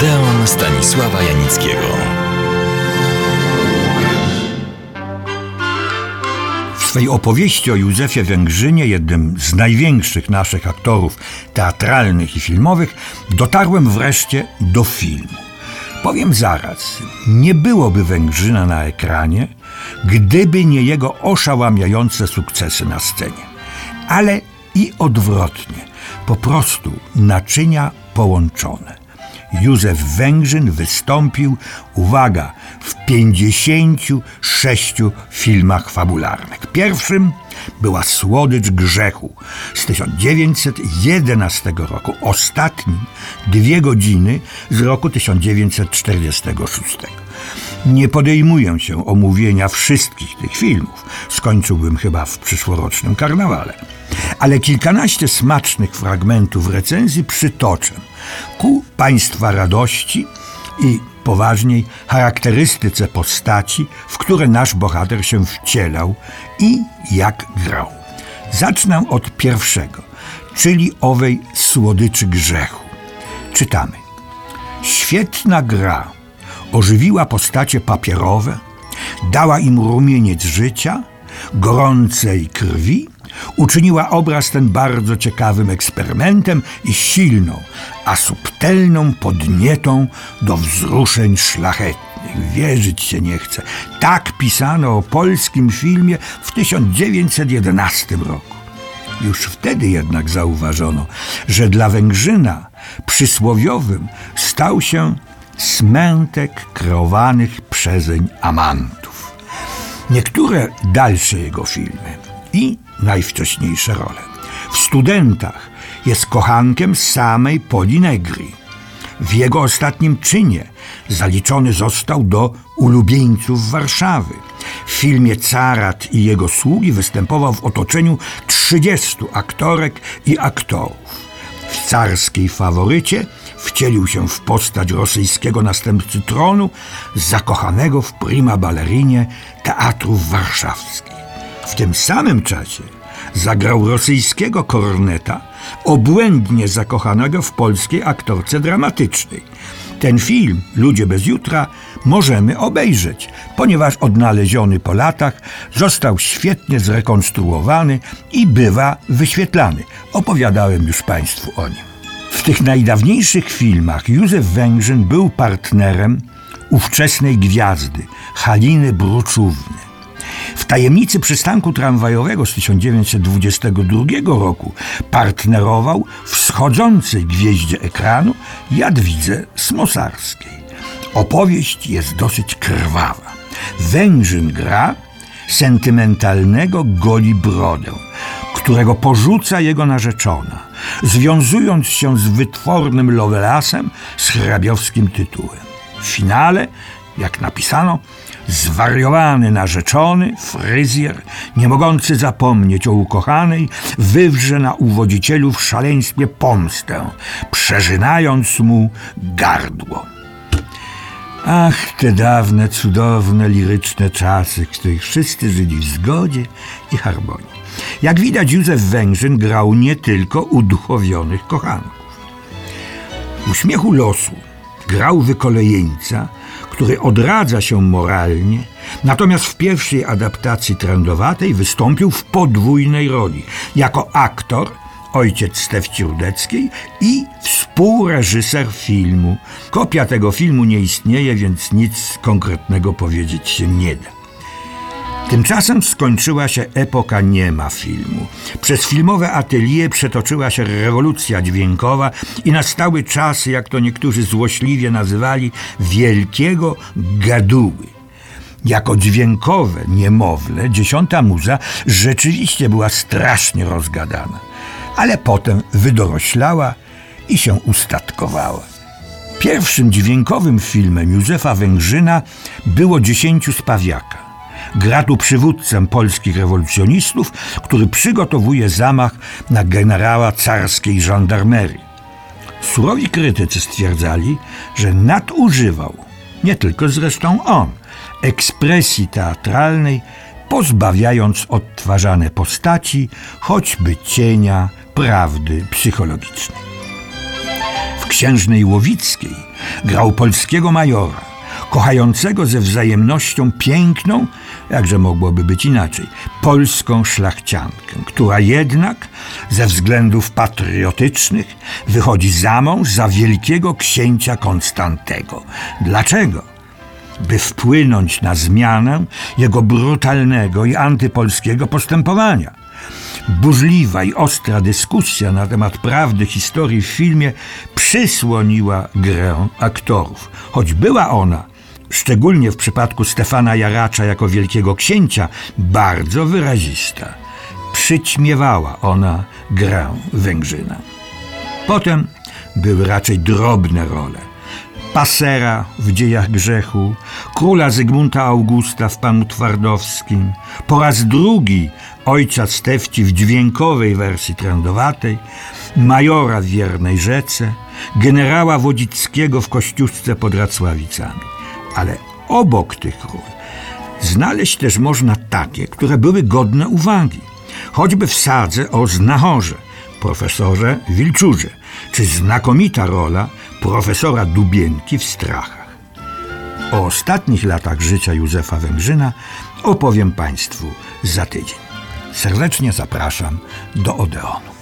Odeon Stanisława Janickiego. W swej opowieści o Józefie Węgrzynie, jednym z największych naszych aktorów teatralnych i filmowych, dotarłem wreszcie do filmu. Powiem zaraz, nie byłoby Węgrzyna na ekranie, gdyby nie jego oszałamiające sukcesy na scenie. Ale i odwrotnie, po prostu naczynia połączone. Józef Węgrzyn wystąpił, uwaga, w 56 filmach fabularnych. Pierwszym była Słodycz Grzechu z 1911 roku, ostatnim dwie godziny z roku 1946. Nie podejmuję się omówienia wszystkich tych filmów. Skończyłbym chyba w przyszłorocznym karnawale. Ale kilkanaście smacznych fragmentów recenzji przytoczę ku Państwa radości i poważniej charakterystyce postaci, w które nasz bohater się wcielał i jak grał. Zacznę od pierwszego, czyli owej słodyczy grzechu. Czytamy. Świetna gra ożywiła postacie papierowe, dała im rumieniec życia, gorącej krwi, uczyniła obraz ten bardzo ciekawym eksperymentem i silną, a subtelną podnietą do wzruszeń szlachetnych. Wierzyć się nie chce. Tak pisano o polskim filmie w 1911 roku. Już wtedy jednak zauważono, że dla Węgrzyna przysłowiowym stał się smętek kreowanych przezeń amantów. Niektóre dalsze jego filmy i najwcześniejsze role. W studentach jest kochankiem samej Polinegri. W jego ostatnim czynie zaliczony został do ulubieńców Warszawy. W filmie Carat i jego sługi występował w otoczeniu 30 aktorek i aktorów. W carskiej faworycie wcielił się w postać rosyjskiego następcy tronu, zakochanego w prima ballerinie teatrów warszawskich. W tym samym czasie zagrał rosyjskiego korneta, obłędnie zakochanego w polskiej aktorce dramatycznej. Ten film, Ludzie bez jutra, możemy obejrzeć, ponieważ odnaleziony po latach został świetnie zrekonstruowany i bywa wyświetlany. Opowiadałem już Państwu o nim. W tych najdawniejszych filmach Józef Węgrzyn był partnerem ówczesnej gwiazdy Haliny Bruczówny. Tajemnicy przystanku tramwajowego z 1922 roku partnerował wschodzącej gwieździe ekranu Jadwidze Smosarskiej. Opowieść jest dosyć krwawa. Węgrzyn gra sentymentalnego golibrodę, którego porzuca jego narzeczona, związując się z wytwornym Lovelasem z hrabiowskim tytułem. W finale, jak napisano, zwariowany narzeczony, fryzjer, nie mogący zapomnieć o ukochanej, wywrze na uwodzicielu w szaleństwie pomstę, przeżynając mu gardło. Ach, te dawne, cudowne, liryczne czasy, w których wszyscy żyli w zgodzie i harmonii. Jak widać, Józef Węgrzyn grał nie tylko uduchowionych kochanków. Uśmiechu losu grał wykolejeńca, który odradza się moralnie, natomiast w pierwszej adaptacji trendowatej wystąpił w podwójnej roli jako aktor, ojciec Stefci Rudeckiej i współreżyser filmu. Kopia tego filmu nie istnieje, więc nic konkretnego powiedzieć się nie da. Tymczasem skończyła się epoka niema filmu. Przez filmowe atelier przetoczyła się rewolucja dźwiękowa i nastały czasy, jak to niektórzy złośliwie nazywali, wielkiego gaduły. Jako dźwiękowe niemowlę dziesiąta muza rzeczywiście była strasznie rozgadana, ale potem wydoroślała i się ustatkowała. Pierwszym dźwiękowym filmem Józefa Węgrzyna było Dziesięciu Spawiaka. Gra tu przywódcę polskich rewolucjonistów, który przygotowuje zamach na generała carskiej żandarmerii. Surowi krytycy stwierdzali, że nadużywał, nie tylko zresztą on, ekspresji teatralnej, pozbawiając odtwarzane postaci choćby cienia prawdy psychologicznej księżnej Łowickiej grał polskiego majora, kochającego ze wzajemnością piękną, jakże mogłoby być inaczej, polską szlachciankę, która jednak ze względów patriotycznych wychodzi za mąż za wielkiego księcia Konstantego. Dlaczego? by wpłynąć na zmianę jego brutalnego i antypolskiego postępowania. Burzliwa i ostra dyskusja na temat prawdy historii w filmie przysłoniła grę aktorów, choć była ona, szczególnie w przypadku Stefana Jaracza jako wielkiego księcia, bardzo wyrazista. Przyćmiewała ona grę Węgrzyna. Potem były raczej drobne role. Pasera w dziejach grzechu, króla Zygmunta Augusta w Panu Twardowskim, po raz drugi ojca Stefci w dźwiękowej wersji trendowatej, majora w Wiernej Rzece, generała Wodzickiego w Kościuszce pod Racławicami. Ale obok tych ról znaleźć też można takie, które były godne uwagi. Choćby w sadze o znachorze, profesorze Wilczurze, czy znakomita rola profesora Dubienki w Strachach. O ostatnich latach życia Józefa Węgrzyna opowiem Państwu za tydzień. Serdecznie zapraszam do Odeonu.